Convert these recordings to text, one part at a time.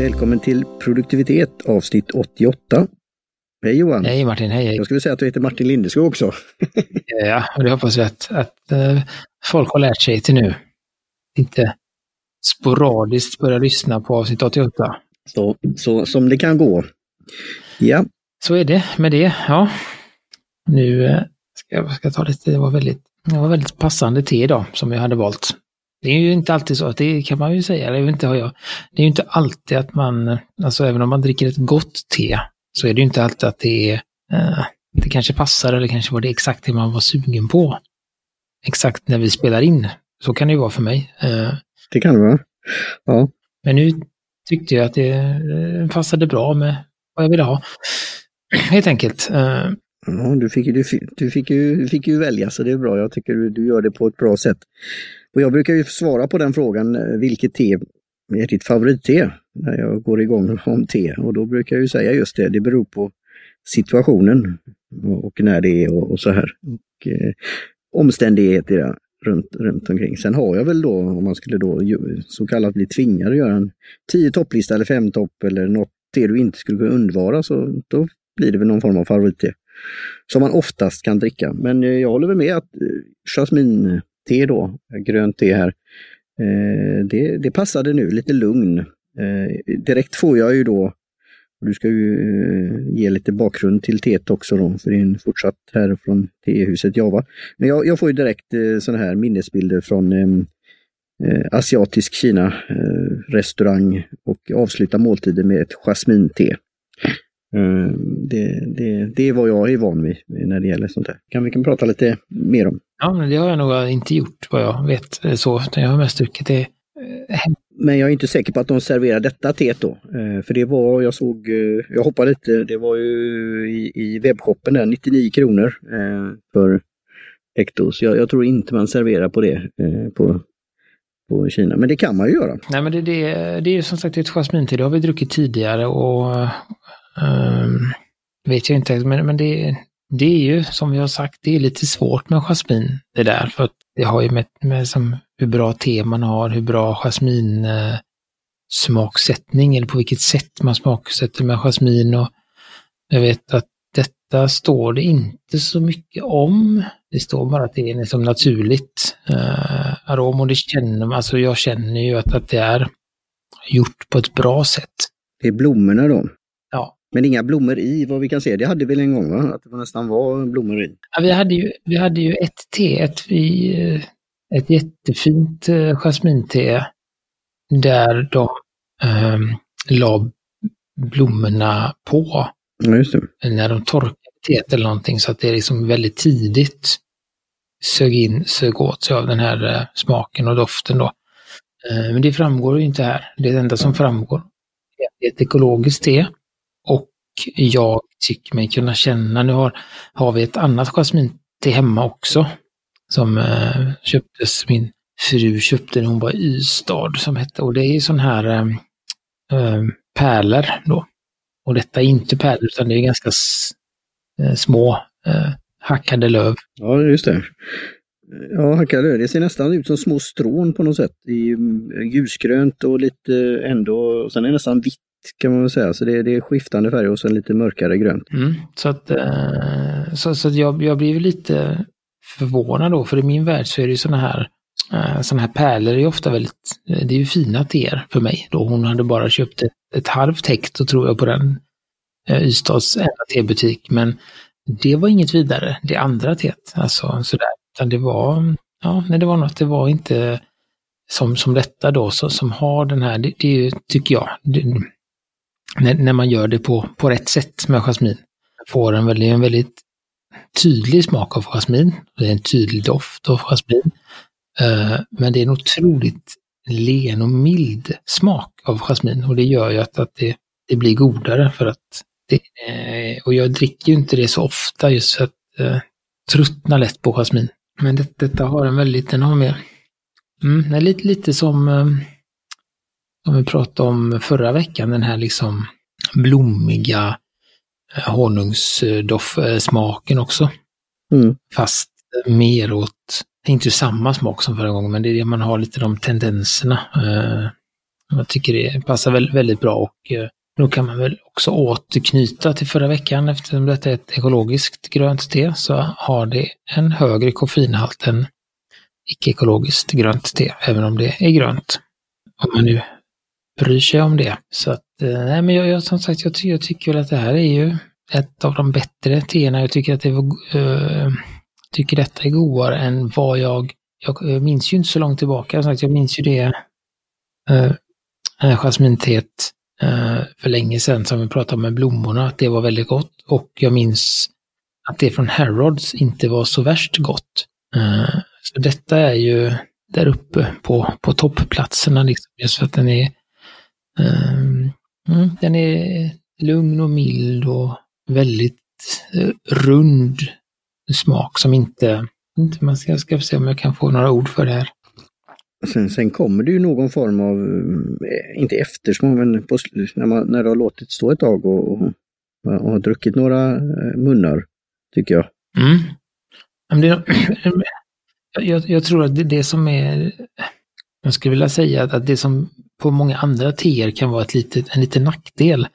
Välkommen till produktivitet avsnitt 88. Hej Johan! Hej Martin, hej hej! Jag skulle säga att du heter Martin Lindeskog också. ja, och det hoppas jag att, att uh, folk har lärt sig till nu. Inte sporadiskt börja lyssna på avsnitt 88. Så, så som det kan gå. Ja. Så är det med det, ja. Nu uh, ska jag ska ta lite, det var väldigt, det var väldigt passande te idag som jag hade valt. Det är ju inte alltid så att det kan man ju säga, det, inte, jag, det är ju inte alltid att man, alltså även om man dricker ett gott te, så är det ju inte alltid att det är, eh, det kanske passar eller kanske var det exakt det man var sugen på. Exakt när vi spelar in. Så kan det ju vara för mig. Eh, det kan det vara. Ja. Men nu tyckte jag att det eh, passade bra med vad jag ville ha. Helt enkelt. Eh, ja, du fick, du, fick, du, fick ju, du fick ju välja så det är bra. Jag tycker du, du gör det på ett bra sätt. Och jag brukar ju svara på den frågan, eh, vilket te är ditt favoritte? När jag går igång om te och då brukar jag ju säga just det, det beror på situationen och när det är och, och så här. Och, eh, omständigheter runt, runt omkring. Sen har jag väl då, om man skulle då så kallat bli tvingad att göra en tio topplista eller fem-topp eller något te du inte skulle kunna undvara så då blir det väl någon form av favoritte. Som man oftast kan dricka. Men eh, jag håller väl med att jasminte jasmin te då, grönt te här, eh, det, det passade nu, lite lugn. Direkt får jag ju då, du ska ju ge lite bakgrund till teet också då, för det är en fortsatt här från tehuset Java. Men jag, jag får ju direkt sådana här minnesbilder från ehm, asiatisk Kina restaurang och avsluta måltiden med ett jasminte. Eh, det, det, det är vad jag är van vid när det gäller sånt här. Kan vi kan prata lite mer om. Ja, men det har jag nog inte gjort vad jag vet så, jag har mest druckit det men jag är inte säker på att de serverar detta teet då. Eh, för det var, jag såg, jag hoppade lite, det var ju i, i webbshoppen där, 99 kronor för Ectos. Jag, jag, tror inte man serverar på det på, på Kina, men det kan man ju göra. Nej men det, det, det är ju som sagt ett jasminte, det har vi druckit tidigare och Um, vet jag inte, men, men det, det är ju som vi har sagt, det är lite svårt med jasmin det där. För att det har ju med, med som, hur bra te man har, hur bra jasmin eh, smaksättning eller på vilket sätt man smaksätter med jasmin. Och jag vet att detta står det inte så mycket om. Det står bara att det är liksom naturligt eh, arom och det känner man, alltså jag känner ju att, att det är gjort på ett bra sätt. Det är blommorna då? Men inga blommor i vad vi kan se. Det hade vi en gång va? Att det nästan var blommor i. Ja, vi, hade ju, vi hade ju ett te, ett, ett jättefint eh, jasminte där de eh, la blommorna på. Ja, just det. När de torkade teet eller någonting så att det är liksom väldigt tidigt sög in, sög åt sig av den här eh, smaken och doften då. Eh, men det framgår ju inte här. Det enda som framgår är ett ekologiskt te och jag tycker mig kunna känna, nu har, har vi ett annat jasmin till hemma också, som eh, köptes, min fru köpte när hon var i Ystad, som hette, och det är sån här eh, eh, pärlor då. Och detta är inte pärlor, utan det är ganska eh, små eh, hackade löv. Ja, just det. Ja, hackade löv. Det ser nästan ut som små strån på något sätt. I mm, ljusgrönt och lite ändå, och sen är det nästan vitt kan man väl säga. Så det, det är skiftande färger och sen lite mörkare grönt. Mm, så att, eh, så, så att jag, jag blir lite förvånad då, för i min värld så är det ju sådana här eh, sådana här pärlor är ofta väldigt, eh, det är ju fina teer för mig. Då hon hade bara köpt ett, ett halvt hekto tror jag på den eh, Ystads enda tebutik. Men det var inget vidare, det andra teet. Alltså sådär. Utan det var, ja, nej, det var något, det var inte som, som detta då, så, som har den här, det, det tycker jag, det, när, när man gör det på, på rätt sätt med jasmin. Får en väldigt, en väldigt tydlig smak av jasmin. Det är en tydlig doft av jasmin. Uh, men det är en otroligt len och mild smak av jasmin och det gör ju att, att det, det blir godare för att det, uh, och jag dricker ju inte det så ofta just för att uh, tröttna lätt på jasmin. Men det, detta har en väldigt, den har mer, mm, lite, lite som som vi pratade om förra veckan, den här liksom blommiga eh, honungsdoftsmaken också. Mm. Fast mer åt, inte samma smak som förra gången, men det är det man har lite de tendenserna. Eh, Jag tycker det passar väldigt, väldigt bra och eh, då kan man väl också återknyta till förra veckan eftersom detta är ett ekologiskt grönt te så har det en högre koffeinhalt än icke-ekologiskt grönt te, även om det är grönt. Om man nu bryr sig om det. Så att, eh, nej men jag, jag som sagt, jag, jag tycker väl att det här är ju ett av de bättre teerna. Jag tycker att det var, uh, tycker detta är godare än vad jag, jag minns ju inte så långt tillbaka, sagt, jag minns ju det uh, jasminteet uh, för länge sedan som vi pratade om med blommorna, att det var väldigt gott. Och jag minns att det från Harrods inte var så värst gott. Uh, så detta är ju där uppe på, på toppplatserna, liksom, just för att den är, um, den är lugn och mild och väldigt uh, rund smak som inte, inte man ska, ska se om jag kan få några ord för det här. Sen, sen kommer det ju någon form av, eh, inte eftersmak, men på, när, man, när det har låtit stå ett tag och, och, och har druckit några eh, munnar, tycker jag. Mm. Men det, jag, jag, tror att det, det som är, jag skulle vilja säga att det som på många andra teer kan vara ett litet, en liten nackdel,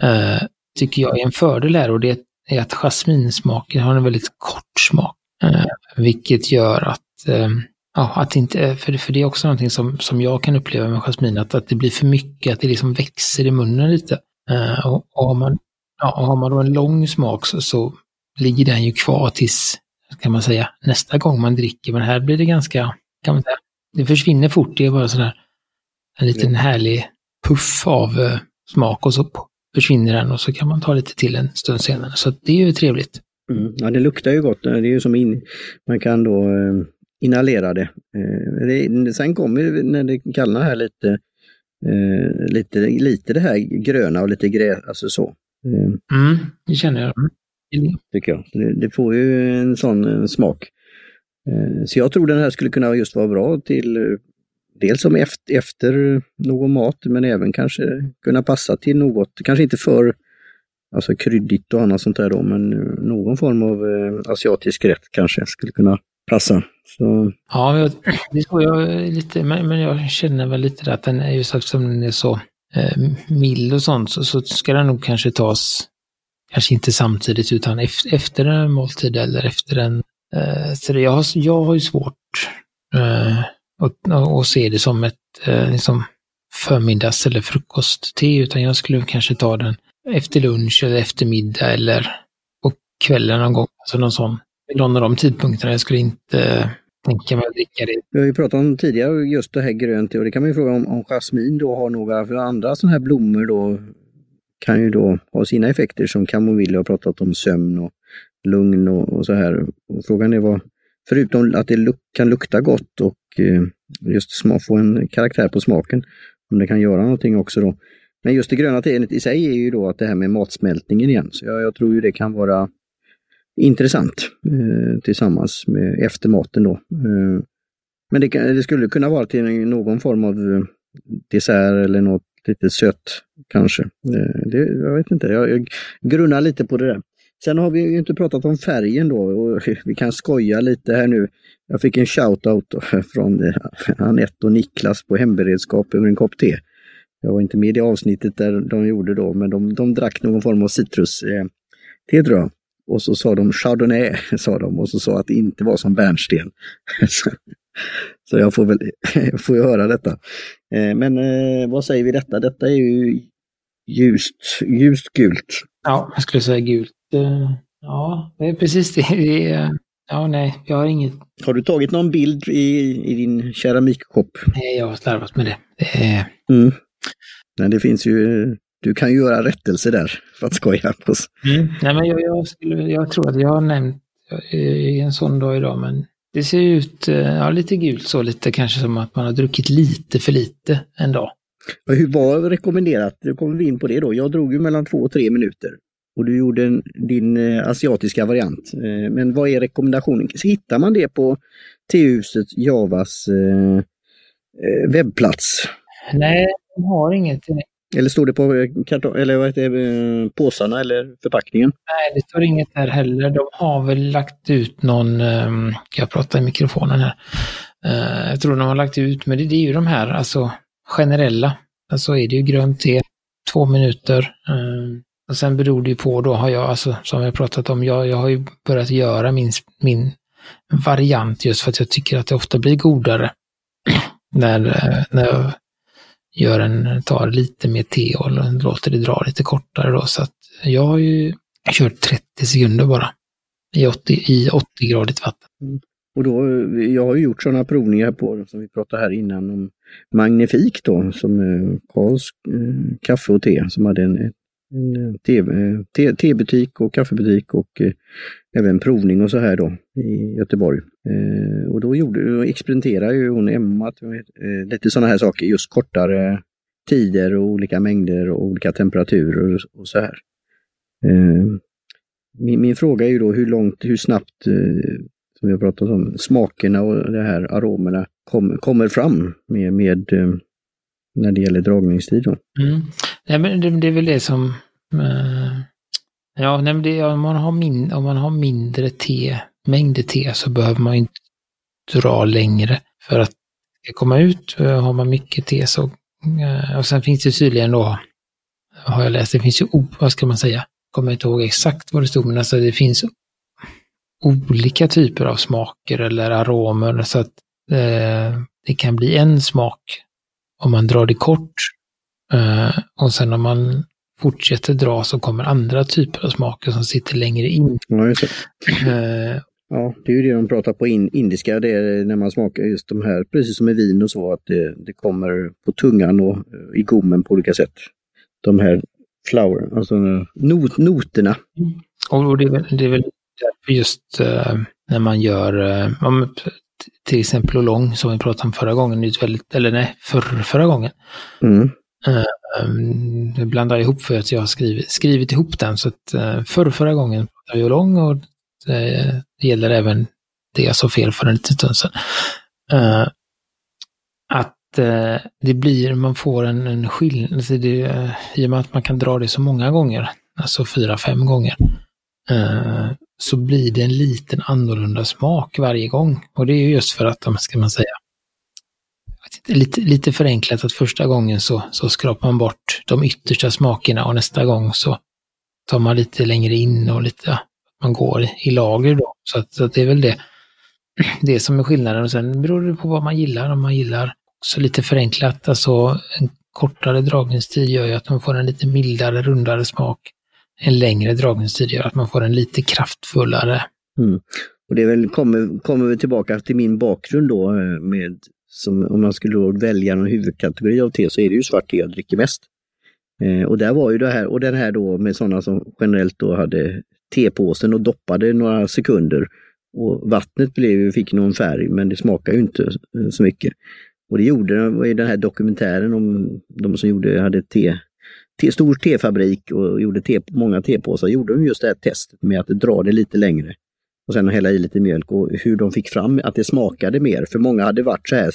eh, tycker jag är en fördel här och det är att jasminsmaken har en väldigt kort smak. Eh, vilket gör att, eh, ja, att inte, för, för det är också någonting som, som jag kan uppleva med jasmin, att, att det blir för mycket, att det liksom växer i munnen lite. Eh, och, och har, man, ja, har man då en lång smak så, så ligger den ju kvar tills kan man säga, nästa gång man dricker. Men här blir det ganska, kan man säga, det försvinner fort. Det är bara sådär en liten härlig puff av uh, smak och så försvinner den och så kan man ta lite till en stund senare. Så det är ju trevligt. Mm. Ja, det luktar ju gott. Det är ju som in, man kan då uh, inhalera det. Uh, det. Sen kommer när det kallnar här lite, uh, lite, lite det här gröna och lite grä, alltså så. Mm, det känner jag. Tycker jag. Det, det får ju en sån en smak. Eh, så jag tror den här skulle kunna just vara bra till eh, dels som efter, efter någon mat men även kanske kunna passa till något, kanske inte för alltså kryddigt och annat sånt där då, men eh, någon form av eh, asiatisk rätt kanske skulle kunna passa. Så... Ja, det tror jag lite, men, men jag känner väl lite att den är just eftersom den är så eh, mild och sånt så, så ska den nog kanske tas kanske inte samtidigt utan efter en måltid eller efter en... Eh, så jag, har, jag har ju svårt eh, och, och se det som ett eh, liksom förmiddags eller frukostte utan jag skulle kanske ta den efter lunch eller eftermiddag eller på kvällen någon gång. Alltså någon sån, någon av de tidpunkterna. Jag skulle inte tänka mig att dricka det. Vi har ju pratat om tidigare just det här grönt och det kan man ju fråga om, om jasmin då har några för andra sådana här blommor då kan ju då ha sina effekter som kamomill har pratat om sömn och lugn och, och så här. Och frågan är vad, förutom att det luk kan lukta gott och eh, just få en karaktär på smaken, om det kan göra någonting också då. Men just det gröna teet i sig är ju då att det här med matsmältningen igen, så jag, jag tror ju det kan vara intressant eh, tillsammans med efter maten då. Eh, men det, det, skulle kunna vara till någon form av eh, dessert eller något lite sött kanske. Eh, det, jag vet inte, jag, jag grunnar lite på det där. Sen har vi ju inte pratat om färgen då och vi kan skoja lite här nu. Jag fick en shout-out från eh, Anette och Niklas på hemberedskap över en kopp te. Jag var inte med i avsnittet där de gjorde då, men de, de drack någon form av citrus eh, te tror jag. Och så sa de Chardonnay, sa de, och så sa att det inte var som bärnsten. Så jag får väl får jag höra detta. Eh, men eh, vad säger vi detta? Detta är ju ljust, ljust gult. Ja, jag skulle säga gult. Eh, ja, det är precis det. det är, ja, nej, jag har inget. Har du tagit någon bild i, i din keramikkopp? Nej, jag har slarvat med det. det är... mm. Nej, det finns ju, du kan ju göra rättelse där för att skoja på oss. Mm. Nej, men jag, jag, skulle, jag tror att jag har nämnt i en sån dag idag, men det ser ut, eh, ja lite gult så, lite kanske som att man har druckit lite för lite en dag. Hur var rekommenderat? Då kommer vi in på det då. Jag drog ju mellan två och tre minuter. Och du gjorde en, din eh, asiatiska variant. Eh, men vad är rekommendationen? Hittar man det på T-huset Javas eh, webbplats? Nej, de har inget eller står det på kartong, eller vad heter det, påsarna eller förpackningen? Nej, det står inget där heller. De har väl lagt ut någon, ehm, jag pratar i mikrofonen här, jag tror de har lagt ut, men det är ju de här alltså generella så är det ju grönt te, två minuter. Och sen beror det ju på då, har jag, alltså som jag pratat om, jag, jag har ju börjat göra min, min variant just för att jag tycker att det ofta blir godare när, eh, när jag gör en, tar lite mer te och låter det dra lite kortare då. Så att jag har ju kört 30 sekunder bara i 80, i 80-gradigt vatten. Mm. Och då, jag har ju gjort sådana provningar på, som vi pratade här innan, om Magnifik då, som eh, Karls eh, kaffe och te, som hade en, en eh, eh, tebutik och kaffebutik och eh, även provning och så här då i Göteborg. Eh, och då gjorde, experimenterade ju hon Emma eh, lite sådana här saker, just kortare tider och olika mängder och olika temperaturer och, och så här. Eh, min, min, fråga är ju då hur långt, hur snabbt, som vi har pratat om, smakerna och de här aromerna kom, kommer fram med, med när det gäller dragningstid. Då. Mm. Ja, men det, det, är väl det som eh, Ja, nej, det, om, man har min, om man har mindre te, mängder te så behöver man inte dra längre för att det ska komma ut. Eh, har man mycket te så, eh, och sen finns det tydligen då, har jag läst, det finns ju, vad ska man säga, kommer inte ihåg exakt vad det stod, men alltså det finns olika typer av smaker eller aromer så att eh, det kan bli en smak om man drar det kort eh, och sen om man fortsätter dra så kommer andra typer av smaker som sitter längre in. Ja, just det. Eh, ja, det är ju det de pratar på in, indiska, det är när man smakar just de här, precis som i vin och så, att det, det kommer på tungan och i gommen på olika sätt. De här flower, alltså not, noterna. Och det är väl, det är väl just uh, när man gör, till exempel Olong som vi pratade om förra gången, är väldigt, eller nej, för, förra gången. Mm. Uh, blandar ihop för att jag har skrivit, skrivit ihop den, så att uh, för, förra gången pratade vi Olong och det, det gäller även det jag sa fel för en liten stund sedan. Uh, att eh, det blir, man får en, en skillnad, alltså det, eh, i och med att man kan dra det så många gånger, alltså fyra, fem gånger, eh, så blir det en liten annorlunda smak varje gång. Och det är ju just för att, ska man säga, lite, lite förenklat att första gången så, så skrapar man bort de yttersta smakerna och nästa gång så tar man lite längre in och lite, man går i lager då. Så, att, så att det är väl det, det som är skillnaden. Och sen beror det på vad man gillar. Om man gillar så lite förenklat, alltså en kortare dragningstid gör ju att man får en lite mildare, rundare smak. En längre dragningstid gör att man får en lite kraftfullare. Mm. Och det väl, kommer, kommer vi tillbaka till min bakgrund då eh, med som om man skulle välja någon huvudkategori av te så är det ju svart te jag dricker mest. Eh, och där var ju det här, och den här då med sådana som generellt då hade tepåsen och doppade några sekunder. Och vattnet blev, fick någon färg men det smakar ju inte eh, så mycket. Och det gjorde i den här dokumentären om de som gjorde, hade te, te, stor tefabrik och gjorde te, många tepåsar, gjorde de just det här testet med att dra det lite längre. Och sen hälla i lite mjölk och hur de fick fram att det smakade mer. För många hade varit så här,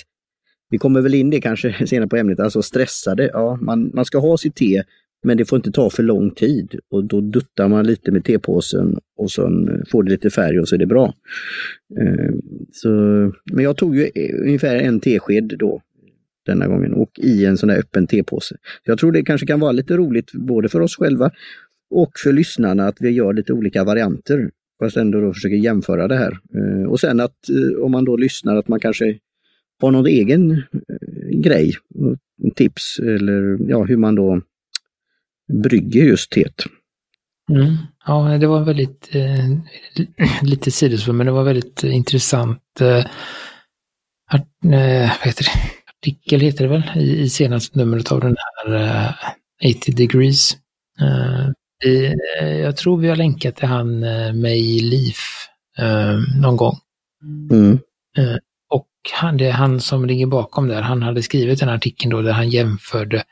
vi kommer väl in det kanske senare på ämnet, alltså stressade. Ja, man, man ska ha sitt te men det får inte ta för lång tid och då duttar man lite med tepåsen och sen eh, får det lite färg och så är det bra. Eh, så, men jag tog ju eh, ungefär en tesked då denna gången och i en sån där öppen tepåse. Jag tror det kanske kan vara lite roligt både för oss själva och för lyssnarna att vi gör lite olika varianter. Fast ändå då försöker jämföra det här. Eh, och sen att eh, om man då lyssnar att man kanske har någon egen eh, grej, tips eller ja, hur man då brygger just teet. Mm. Ja, det var väldigt, eh, lite sidospår, men det var väldigt intressant eh, eh, vad heter det? Artikel, heter det väl, i, i senaste numret av den här eh, 80 degrees. Eh, i, jag tror vi har länkat till han eh, May Leaf eh, någon gång. Mm. Eh, och han, det är han som ligger bakom där, han hade skrivit den artikeln då där han jämförde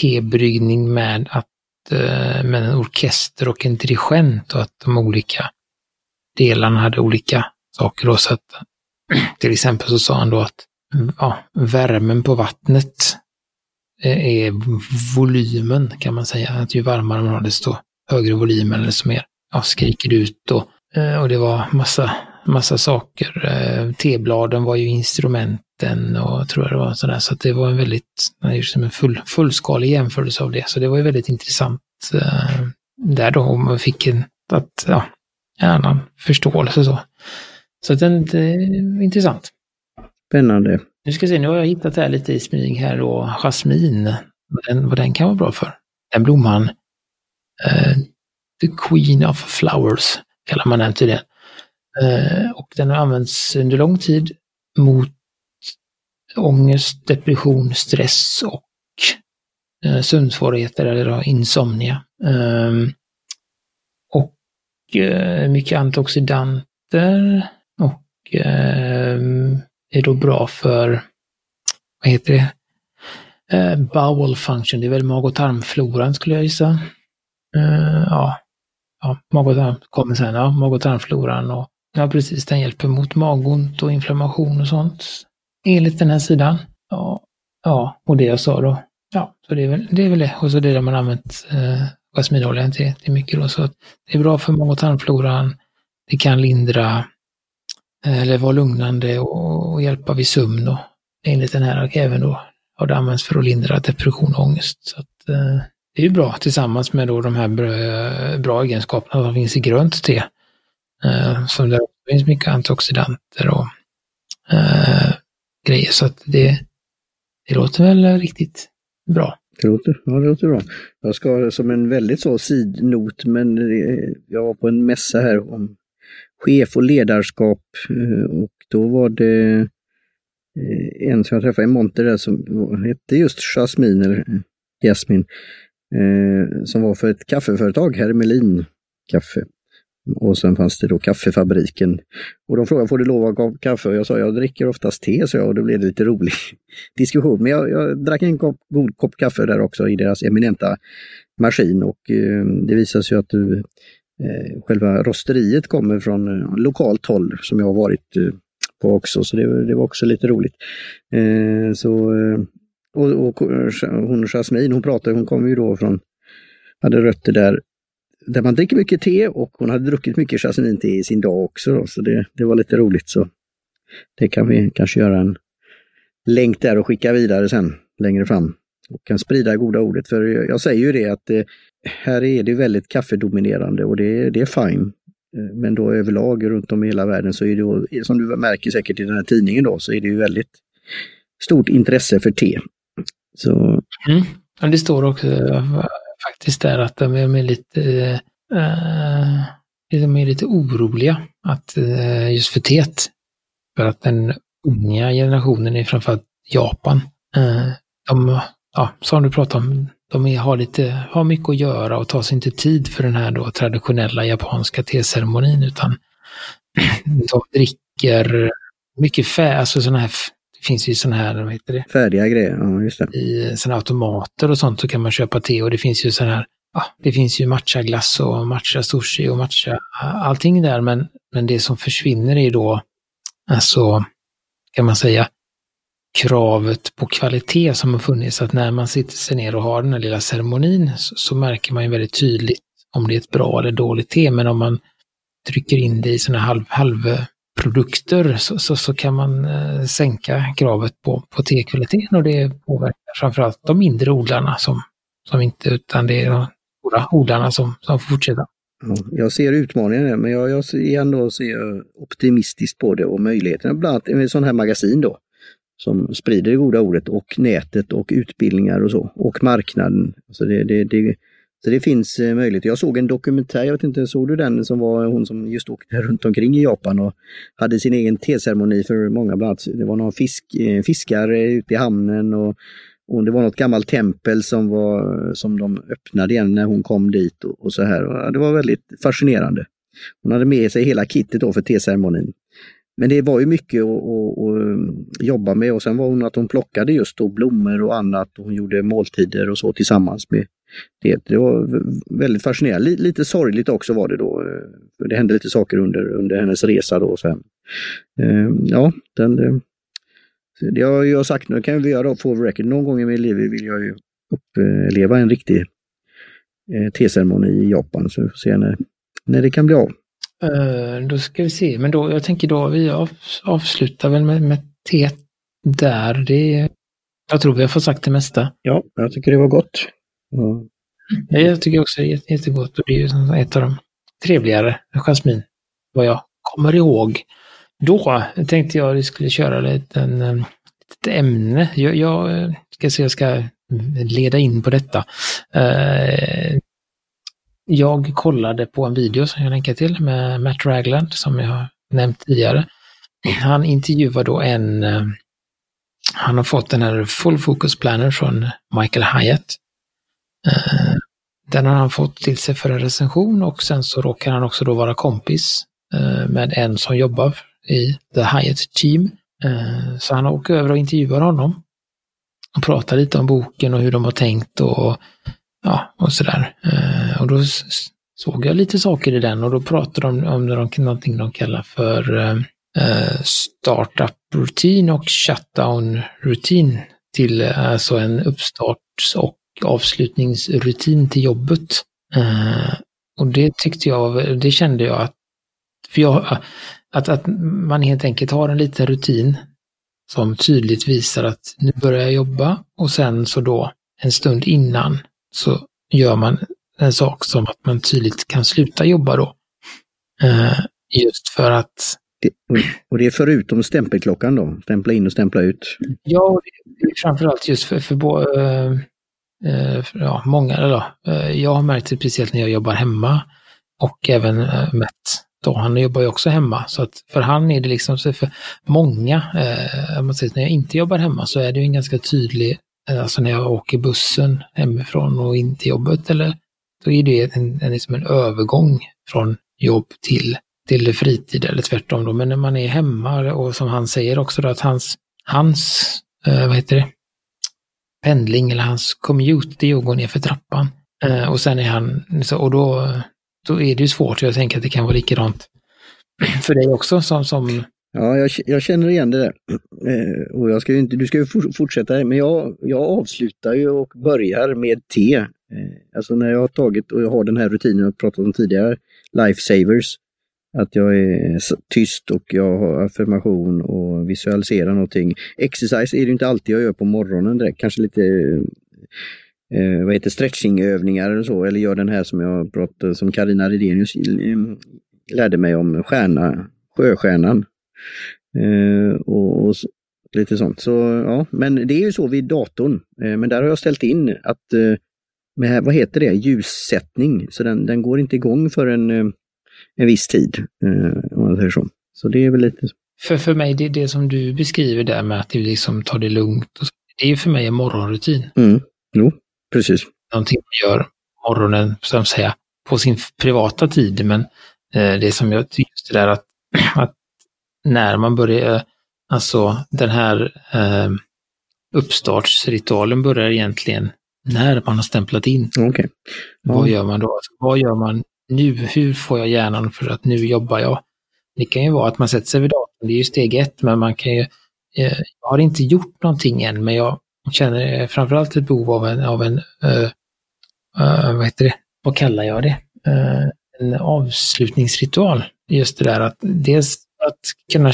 tebryggning med att eh, med en orkester och en dirigent och att de olika delarna hade olika saker. Då, så att, till exempel så sa han då att ja, värmen på vattnet är volymen kan man säga. Att ju varmare man har desto högre volym eller desto mer ja, skriker det ut. Och, eh, och det var massa, massa saker. Eh, Tebladen var ju instrumenten och tror jag det var sådär. Så att det var en väldigt, som en full, fullskalig jämförelse av det. Så det var ju väldigt intressant eh, där då. Och man fick en, att, ja, en annan förståelse så. Så den, det är intressant. Spännande. Nu ska vi se, nu har jag hittat här lite i smyg här då, jasmin. Vad den, vad den kan vara bra för. Den blomman, eh, the queen of flowers, kallar man den tydligen. Eh, och den har använts under lång tid mot ångest, depression, stress och eh, sömnsvårigheter eller insomnia. Ehm, eh, och mycket antioxidanter och eh, är då bra för, vad heter det, eh, bowel function, det är väl mag och tarmfloran skulle jag gissa. Uh, ja, ja, mag och tarm kommer sen, ja, mag och tarmfloran och ja precis, den hjälper mot magont och inflammation och sånt. Enligt den här sidan. Ja, ja och det jag sa då. Ja, så det är väl det. Är väl det. Och så det där man använt eh, jasminoljan till, till mycket då. Så det är bra för mag och tarmfloran. Det kan lindra eller vara lugnande och, hjälpa vid sömn då. Enligt den här arkiven även då har det använts för att lindra depression och ångest. Så att, eh, det är ju bra tillsammans med då de här bra, bra egenskaperna som finns i grönt te. Eh, som det finns mycket antioxidanter och eh, grejer. Så att det, det låter väl riktigt bra. Det låter, ja, det låter bra. Jag ska som en väldigt så sidnot, men eh, jag var på en mässa här om chef och ledarskap eh, och då var det eh, en som jag träffade i monter där som hette just Jasmin, eller eh, Jasmin, som var för ett kaffeföretag, Hermelin kaffe. Och sen fanns det då kaffefabriken. Och de frågade, får du lov att ha kaffe? Och jag sa, jag dricker oftast te, så jag, och då blev det lite rolig diskussion. Men jag, jag drack en kopp, god kopp kaffe där också i deras eminenta maskin och eh, det visade sig att du, Eh, själva rosteriet kommer från eh, lokalt håll som jag har varit eh, på också, så det, det var också lite roligt. Eh, så, eh, och, och eh, hon Jasmine, hon pratade, hon kommer ju då från, hade rötter där där man dricker mycket te och hon hade druckit mycket jasminte i sin dag också. Då, så det, det var lite roligt. så Det kan vi kanske göra en länk där och skicka vidare sen längre fram. Och kan sprida goda ordet. För jag säger ju det att eh, här är det väldigt kaffedominerande och det, det är fine. Eh, men då överlag runt om i hela världen så är det, som du märker säkert i den här tidningen då, så är det ju väldigt stort intresse för te. Så... Mm. Ja, det står också eh, faktiskt där att de är lite, äh, de är lite oroliga att, äh, just för teet. För att den unga generationen är framförallt Japan. Äh, de, ja, som du pratade om, de är, har, lite, har mycket att göra och tar sig inte tid för den här då traditionella japanska teceremonin utan de dricker mycket fä, alltså sådana här det finns ju sådana här, vad heter det? Färdiga grejer, ja just det. I sådana automater och sånt så kan man köpa te och det finns ju sådana här, ja, det finns ju matcha-glass och matcha-sushi och matcha, allting där men, men det som försvinner är då, alltså, kan man säga, kravet på kvalitet som har funnits. Att när man sitter sig ner och har den här lilla ceremonin så, så märker man ju väldigt tydligt om det är ett bra eller dåligt te. Men om man trycker in det i sådana halv, halvprodukter så, så, så, kan man eh, sänka kravet på, på tekvaliteten och det påverkar framförallt de mindre odlarna som, som inte, utan det är de stora odlarna som, som får fortsätta. Jag ser utmaningar men jag, jag ser ändå ser optimistiskt på det och möjligheterna, bland annat med sån här magasin då, som sprider det goda ordet och nätet och utbildningar och så, och marknaden. Så det, det, det, så det finns eh, möjligheter. möjlighet. Jag såg en dokumentär, jag vet inte, såg du den som var hon som just åkte runt omkring i Japan och hade sin egen teceremoni för många, bland annat det var någon fisk, eh, fiskare ute i hamnen och, och det var något gammalt tempel som, var, som de öppnade igen när hon kom dit och, och så här. Det var väldigt fascinerande. Hon hade med sig hela kittet då för teceremonin. Men det var ju mycket att, att, att, um, jobba med och sen var hon att hon plockade just då blommor och annat och hon gjorde måltider och så tillsammans med det. Det var väldigt fascinerande. Lite sorgligt också var det då. Eh, för det hände lite saker under, under hennes resa då. Sen. Ehm, ja, den, eh, det har jag sagt nu, kan vi göra for record. Någon gång i mitt liv vill jag ju uppleva en riktig eh, teceremoni i Japan. Så vi får se när, när det kan bli av. Uh, då ska vi se, men då, jag tänker då, vi av, avslutar väl med, med teet där, det, jag tror vi har fått sagt det mesta. Ja, jag tycker det var gott. Mm. Jag tycker också det är jättegott och det är ju ett av de trevligare jasmin, vad jag kommer ihåg. Då tänkte jag att vi skulle köra lite en, ett ämne. Jag, jag ska se, jag ska leda in på detta. Uh, jag kollade på en video som jag länkar till med Matt Ragland som jag har nämnt tidigare. Han intervjuar då en, eh, han har fått den här Full Focus Planner från Michael Hyatt. Eh, den har han fått till sig för en recension och sen så råkar han också då vara kompis eh, med en som jobbar i The Hyatt Team. Så han åker över och intervjuar honom och pratar lite om boken och hur de har tänkt och, ja, och sådär. Eh, och då såg jag lite saker i den och då pratade de om någonting de kallar för eh, eh startup rutin och shutdown rutin till eh, alltså en uppstarts och avslutningsrutin till jobbet. Eh, och det tyckte jag, det kände jag att, för jag, att, att man helt enkelt har en liten rutin som tydligt visar att nu börjar jag jobba och sen så då en stund innan så gör man en sak som att man tydligt kan sluta jobba då. Uh, just för att... och det är förutom stämpelklockan då? Stämpla in och stämpla ut? Ja, det är framförallt just för, för, uh, uh, för ja, många, eller jag har märkt det speciellt när jag jobbar hemma och även uh, Matt då, han jobbar ju också hemma. Så att för han är det liksom, så för många, eh, man säger, när jag inte jobbar hemma så är det ju en ganska tydlig, eh, Eh, alltså när jag åker bussen hemifrån och in till jobbet eller, då är det en, en, liksom en övergång från jobb till, till fritid eller tvärtom då. Men när man är hemma och som han säger också då att hans, hans, eh, vad heter det, pendling eller hans commute, det är att gå ner för trappan. Eh, och sen är han, så, och då då är det ju svårt. Jag tänker att det kan vara likadant för dig också som... som... Ja, jag, jag känner igen det där. Eh, och jag ska ju inte, du ska ju fortsätta, men jag, jag avslutar ju och börjar med te. Eh, alltså när jag har tagit och jag har den här rutinen jag pratat om tidigare, Lifesavers. Att jag är tyst och jag har affirmation och visualiserar någonting. Exercise är det inte alltid jag gör på morgonen direkt, kanske lite eh, vad heter stretchingövningar eller så, eller gör den här som jag pratade, som Karina Redenius eh, mm, lärde mig om, stjärna, sjöstjärnan. Eh, och, och, lite sånt. Så, ja, men det är ju så vid datorn. Eh, men där har jag ställt in att eh, med, vad heter det, ljussättning, så den, den går inte igång för en, en viss tid. om man säger så. så det är väl lite för, för mig, det, det som du beskriver där med att du liksom tar det lugnt, det är för mig en morgonrutin. Mm. Jo, Precis. Någonting man gör morgonen, så att säga, på sin privata tid. Men eh, det som jag tycker just det där att, att när man börjar, alltså den här eh, uppstartsritualen börjar egentligen när man har stämplat in. Okay. Ja. Vad gör man då? Alltså, vad gör man nu? Hur får jag hjärnan för att nu jobbar jag? Det kan ju vara att man sätter sig vid datorn, det är ju steg ett, men man kan ju, eh, jag har inte gjort någonting än, men jag känner framförallt ett behov av en, av en uh, uh, vad heter det, vad kallar jag det? Uh, en avslutningsritual. Just det där att dels att kunna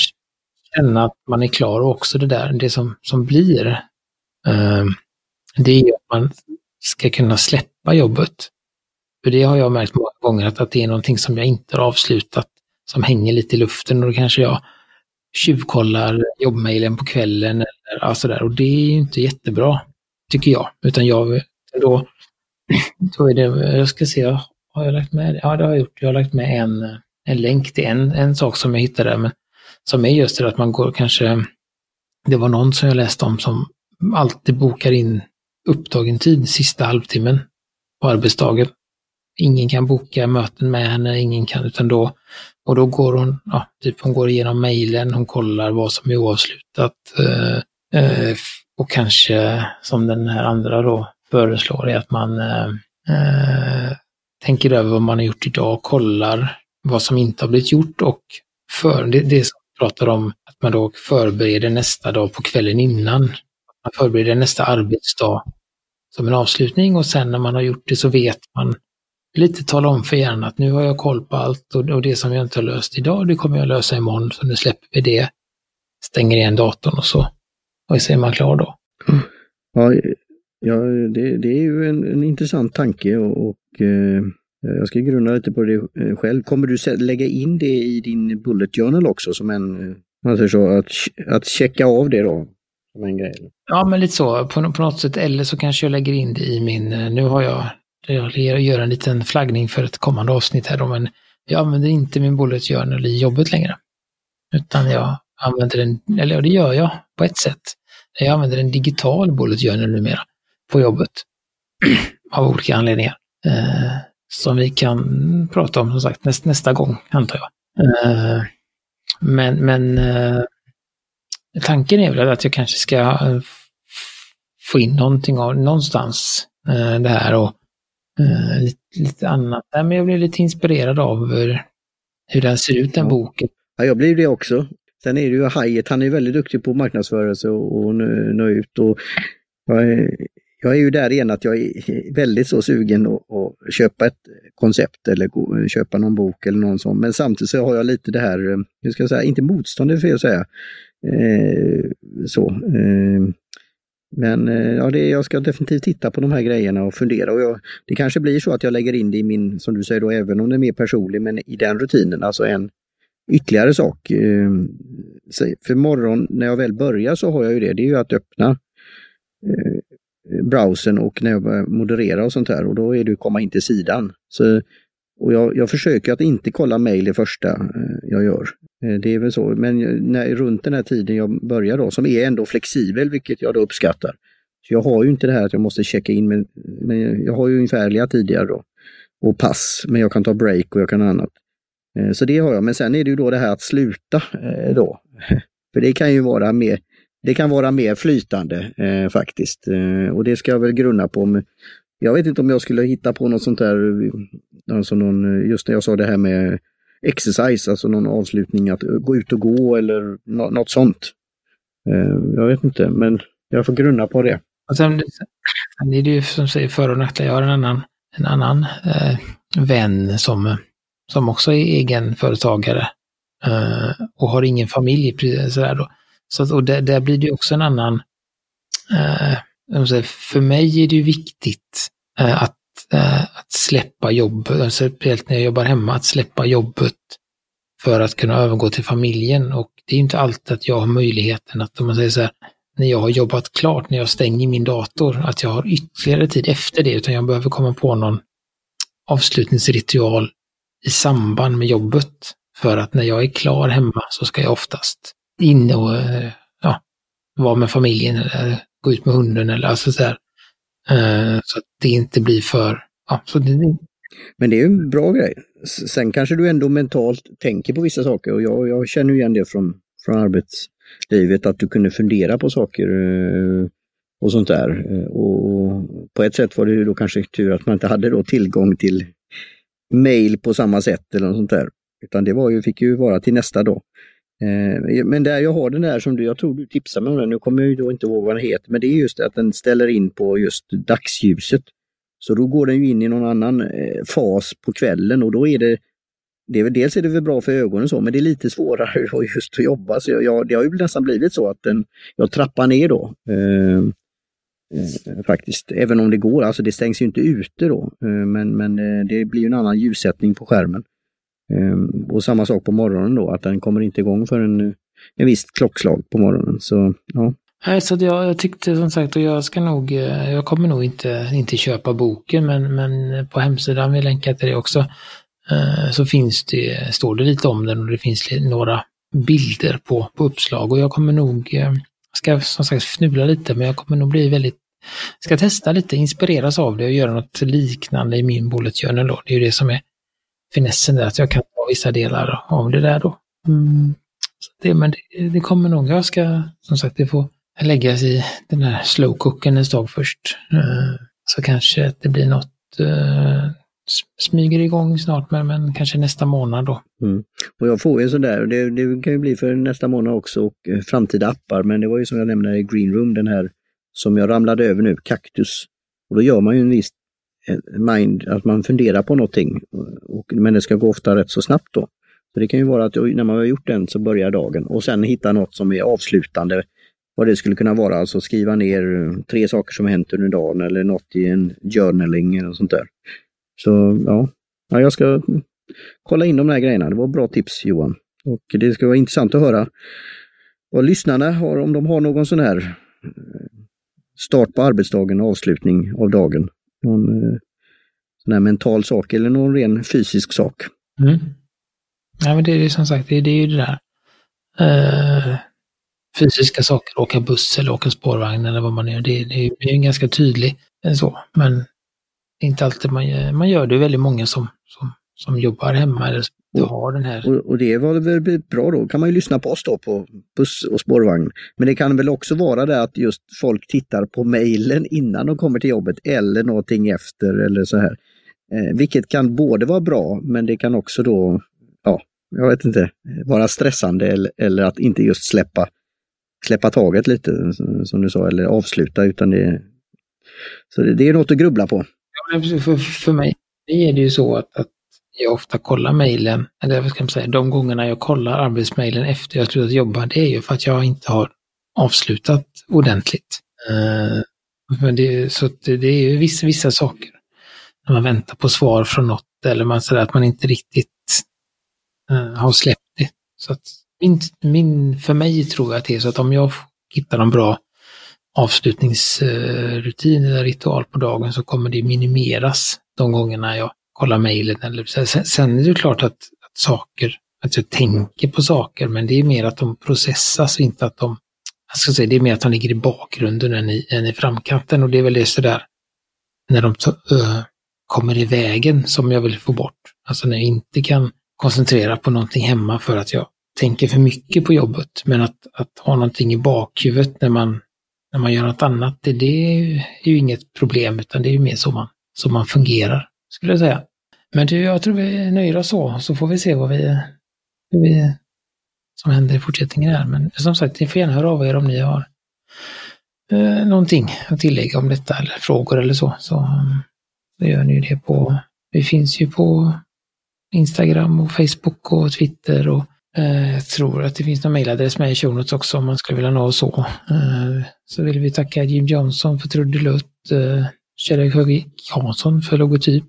känna att man är klar och också det där, det som, som blir, ehm, det är att man ska kunna släppa jobbet. För det har jag märkt många gånger att, att det är någonting som jag inte har avslutat, som hänger lite i luften och då kanske jag tjuvkollar jobbmailen på kvällen eller ja, sådär. Och det är ju inte jättebra, tycker jag. Utan jag, då, då är det, jag ska se, har jag lagt med Ja, det har jag gjort. Jag har lagt med en, eh, en länk till en, en sak som jag hittade, men som är just det att man går kanske, det var någon som jag läste om som alltid bokar in upptagen tid sista halvtimmen på arbetsdagen. Ingen kan boka möten med henne, ingen kan, utan då och då går hon, ja, typ hon går igenom mejlen, hon kollar vad som är oavslutat. Eh, eh, och kanske, som den här andra då föreslår, är att man eh, eh tänker över vad man har gjort idag, kollar vad som inte har blivit gjort och för, det, det som pratar om att man då förbereder nästa dag på kvällen innan. Man förbereder nästa arbetsdag som en avslutning och sen när man har gjort det så vet man lite tala om för hjärnan att nu har jag koll på allt och, och det som jag inte har löst idag, det kommer jag lösa imorgon, så nu släpper vi det. Stänger igen datorn och så och så är man klar då. Mm. Ja, ja det, det är ju en, en intressant tanke och, och eh, Eh, jag ska grunna lite på det eh, själv. Kommer du lägga in det i din bullet journal också som en, alltså så, att, att checka av det då? Som en grej? Ja, men lite så på, på något sätt. Eller så kanske jag lägger in det i min, nu har jag, jag gör en liten flaggning för ett kommande avsnitt här då, men jag använder inte min bullet journal i jobbet längre. Utan jag använder den, eller det gör jag på ett sätt. Jag använder en digital bullet journal numera på jobbet. Av olika anledningar. Som vi kan prata om som sagt näst, nästa gång, antar jag. Eh, men men eh, tanken är väl att jag kanske ska eh, få in någonting av någonstans det här och lite, lite, annat. men jag blev lite inspirerad av hur, hur den ser ut, den boken. Ja, jag blir det också. Sen är det ju Hyatt, han är väldigt duktig på marknadsförelse och, och nå ut. Och jag, jag är ju där igen att jag är väldigt så sugen att, att köpa ett koncept eller gå, köpa någon bok eller någon sån. Men samtidigt så har jag lite det här, eh, hur ska jag säga, inte motstånd är fel att säga. Eh, så. Eh, men eh, ja, det, jag ska definitivt titta på de här grejerna och fundera. Och jag, det kanske blir så att jag lägger in det i min, som du säger då, även om det är mer personlig, men i den rutinen, alltså en ytterligare sak. Eh, för morgon när jag väl börjar så har jag ju det, det är ju att öppna eh, browsern och när jag börjar moderera och sånt här och då är det att komma in till sidan. Så, och jag, jag försöker att inte kolla mejl det första eh, jag gör. Eh, det är väl så, men eh, när, runt den här tiden jag börjar då, som är ändå flexibel, vilket jag då uppskattar. Så jag har ju inte det här att jag måste checka in, men, men jag har ju ungefärliga tidigare då. Och pass, men jag kan ta break och jag kan annat. Så det har jag, men sen är det ju då det här att sluta då. För det kan ju vara mer, det kan vara mer flytande eh, faktiskt. Eh, och det ska jag väl grunna på. Med, jag vet inte om jag skulle hitta på något sånt där, eh, alltså någon, eh, just när jag sa det här med exercise, alltså någon avslutning att eh, gå ut och gå eller något sånt. Eh, jag vet inte, men jag får grunna på det. Och sen, sen är det ju som säger för och nackdelar. Jag har en annan, en annan eh, vän som som också är egenföretagare eh, och har ingen familj. Sådär då. Så, och där, där blir det också en annan... Eh, för mig är det ju viktigt eh, att, eh, att släppa jobbet, alltså speciellt när jag jobbar hemma, att släppa jobbet för att kunna övergå till familjen. Och det är inte alltid att jag har möjligheten att, om man säger så här, när jag har jobbat klart, när jag stänger min dator, att jag har ytterligare tid efter det, utan jag behöver komma på någon avslutningsritual i samband med jobbet. För att när jag är klar hemma så ska jag oftast inne och ja, vara med familjen eller gå ut med hunden eller alltså så där. Eh, så att det inte blir för... Ja, så det... Men det är ju en bra grej. Sen kanske du ändå mentalt tänker på vissa saker och jag, jag känner igen det från, från arbetslivet att du kunde fundera på saker eh, och sånt där. Eh, och på ett sätt var det ju då kanske tur att man inte hade då tillgång till mail på samma sätt eller något sånt där. Utan det var ju, fick ju vara till nästa dag. Eh, men där jag har den där som du, jag tror du tipsade mig om den, nu kommer jag ju då inte ihåg vad den heter, men det är just att den ställer in på just dagsljuset. Så då går den ju in i någon annan eh, fas på kvällen och då är det, det är, dels är det väl bra för ögonen så, men det är lite svårare just att jobba. Så jag, det har ju nästan blivit så att den, jag trappar ner då. Eh, Eh, faktiskt, även om det går, alltså det stängs ju inte ute då, eh, men, men eh, det blir en annan ljussättning på skärmen. Ehm, och samma sak på morgonen då, att den kommer inte igång förrän en, en viss klockslag på morgonen. Så, ja. Nej, så jag, jag tyckte som sagt, och jag ska nog, eh, jag kommer nog inte, inte köpa boken, men, men på hemsidan, vi länkar till det också, eh, så finns det, står det lite om den och det finns några bilder på, på uppslag och jag kommer nog ska som sagt fnula lite, men jag kommer nog bli väldigt ska testa lite, inspireras av det och göra något liknande i min bullet journal då. Det är ju det som är finessen där, att jag kan ta vissa delar av det där då. Mm. Så det, men det, det, kommer nog, jag ska, som sagt, det får läggas i den här slow cooken en stag först. Uh, så kanske det blir något uh, smyger igång snart, men, men kanske nästa månad då. Mm. Och jag får ju en sån där, det, det kan ju bli för nästa månad också, och eh, framtida appar, men det var ju som jag nämnde i Green Room, den här som jag ramlade över nu, Cactus. Och då gör man ju en viss eh, Eh, mind, att man funderar på någonting, och, men det ska gå ofta rätt så snabbt då. Så det kan ju vara att när man har gjort den så börjar dagen och sen hitta något som är avslutande vad det skulle kunna vara, alltså skriva ner eh, tre saker som hänt under dagen eller något i en journaling eller sånt där. Så ja, ja jag ska kolla in de här grejerna. Det var bra tips Johan. Och det ska vara intressant att höra vad lyssnarna har, om de har någon sån här eh, start på arbetsdagen och avslutning av dagen. Någon eh, sån här mental sak eller någon ren fysisk sak. Mm. Ja, men det är som sagt, det, det är ju det där. Uh, fysiska saker, åka buss eller åka spårvagn eller vad man gör. Det, det är ju ganska tydligt eh, så. Men inte alltid man gör, man gör det. är väldigt många som, som, som jobbar hemma eller och, har den här. Och, och, det var väl bra då, kan man ju lyssna på oss då på buss och spårvagn. Men det kan väl också vara det att just folk tittar på mejlen innan de kommer till jobbet eller någonting efter eller så här. Eh, vilket kan både vara bra men det kan också då, ja, jag vet inte, vara stressande eller, eller att inte just släppa, släppa taget lite som du sa eller avsluta utan det, så det, det är något att grubbla på. Ja, för, för mig är det ju så att, att jag ofta kollar mejlen, eller vad ska man säga, de gångerna jag kollar arbetsmejlen efter jag slutat jobba, det är ju för att jag inte har avslutat ordentligt. Uh, men det, så det, är ju vissa, vissa saker. När man väntar på svar från något eller man säger att man inte riktigt uh, har släppt det. Så att min, min, för mig tror jag att det är så att om jag hittar en bra avslutningsrutin eller ritual på dagen så kommer det minimeras de gångerna jag kolla mejlen. Sen, sen är det klart att, att saker, att jag tänker på saker, men det är mer att de processas, inte att de, jag ska säga, det är mer att de ligger i bakgrunden än i, än i framkanten och det är väl det sådär när de uh, kommer i vägen som jag vill få bort. Alltså när jag inte kan koncentrera på någonting hemma för att jag tänker för mycket på jobbet, men att, att ha någonting i bakhuvudet när man, när man gör något annat, det, det är ju inget problem, utan det är ju mer så man, så man fungerar, skulle jag säga. Men du, jag tror vi nöjer oss så, så får vi se vad vi, vi som händer i fortsättningen här. Men som sagt, ni får gärna höra av er om ni har eh, någonting att tillägga om detta eller frågor eller så. Så, mm, så gör ni det på, vi finns ju på Instagram och Facebook och Twitter och eh, jag tror att det finns någon mejladress med i shownotes också om man skulle vilja nå oss så. Eh, så vill vi tacka Jim Johnson för trudelutt, eh, Kjell Högvik Hansson för logotyp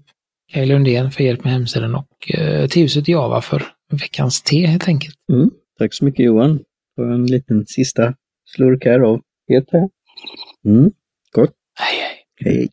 Kaj Lundén för hjälp med hemsidan och eh, Tehuset Java för veckans te helt enkelt. Mm, tack så mycket Johan för en liten sista slurk här av te. Mm, gott. Hej hej. Hej.